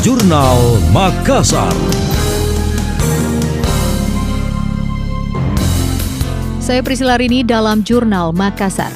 Jurnal Makassar. Saya Priscila Rini dalam Jurnal Makassar.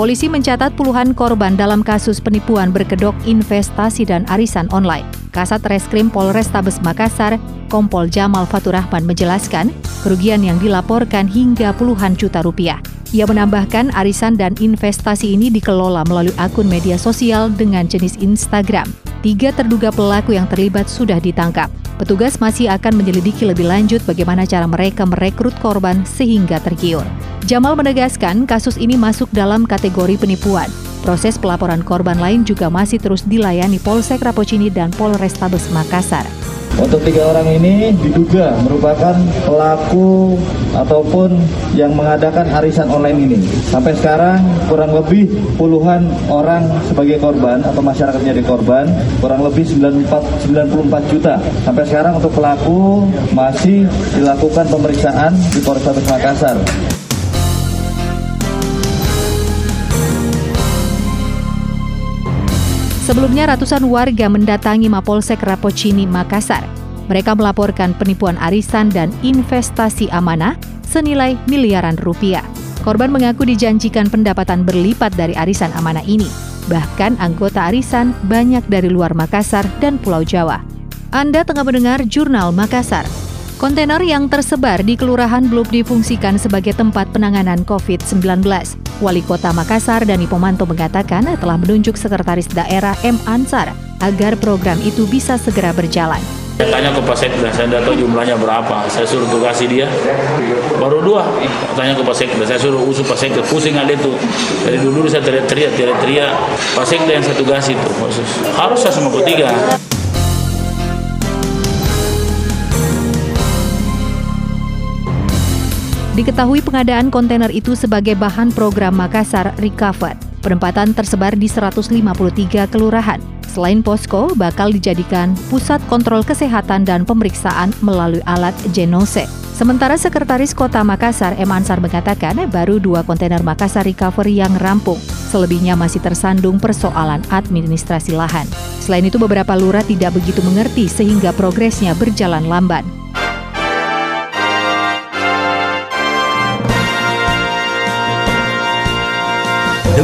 Polisi mencatat puluhan korban dalam kasus penipuan berkedok investasi dan arisan online. Kasat Reskrim Polrestabes Makassar, Kompol Jamal Faturahman menjelaskan, kerugian yang dilaporkan hingga puluhan juta rupiah. Ia menambahkan arisan dan investasi ini dikelola melalui akun media sosial dengan jenis Instagram. Tiga terduga pelaku yang terlibat sudah ditangkap. Petugas masih akan menyelidiki lebih lanjut bagaimana cara mereka merekrut korban sehingga tergiur. Jamal menegaskan kasus ini masuk dalam kategori penipuan. Proses pelaporan korban lain juga masih terus dilayani Polsek Rapocini dan Polrestabes Makassar. Untuk tiga orang ini diduga merupakan pelaku ataupun yang mengadakan arisan online ini. Sampai sekarang kurang lebih puluhan orang sebagai korban atau masyarakat menjadi korban, kurang lebih 94, 94 juta. Sampai sekarang untuk pelaku masih dilakukan pemeriksaan di Polrestabes Makassar. Sebelumnya ratusan warga mendatangi Mapolsek Rapocini, Makassar. Mereka melaporkan penipuan arisan dan investasi amanah senilai miliaran rupiah. Korban mengaku dijanjikan pendapatan berlipat dari arisan amanah ini. Bahkan anggota arisan banyak dari luar Makassar dan Pulau Jawa. Anda tengah mendengar Jurnal Makassar. Kontainer yang tersebar di kelurahan belum difungsikan sebagai tempat penanganan COVID-19. Wali Kota Makassar dan Pomanto mengatakan telah menunjuk Sekretaris Daerah M. Ansar agar program itu bisa segera berjalan. Saya tanya ke Pak Sekda, saya tidak tahu jumlahnya berapa. Saya suruh tukasi dia, baru dua. Tanya ke Pak Sekda, saya suruh usul Pak Sekda, pusing ada itu. Dari dulu saya teriak-teriak, teriak-teriak. Pak Sekda yang saya tugasi itu, harus saya semua ketiga. Diketahui pengadaan kontainer itu sebagai bahan program Makassar Recover. Penempatan tersebar di 153 kelurahan. Selain posko, bakal dijadikan pusat kontrol kesehatan dan pemeriksaan melalui alat genose. Sementara Sekretaris Kota Makassar, M. Ansar mengatakan baru dua kontainer Makassar Recovery yang rampung. Selebihnya masih tersandung persoalan administrasi lahan. Selain itu, beberapa lurah tidak begitu mengerti sehingga progresnya berjalan lamban.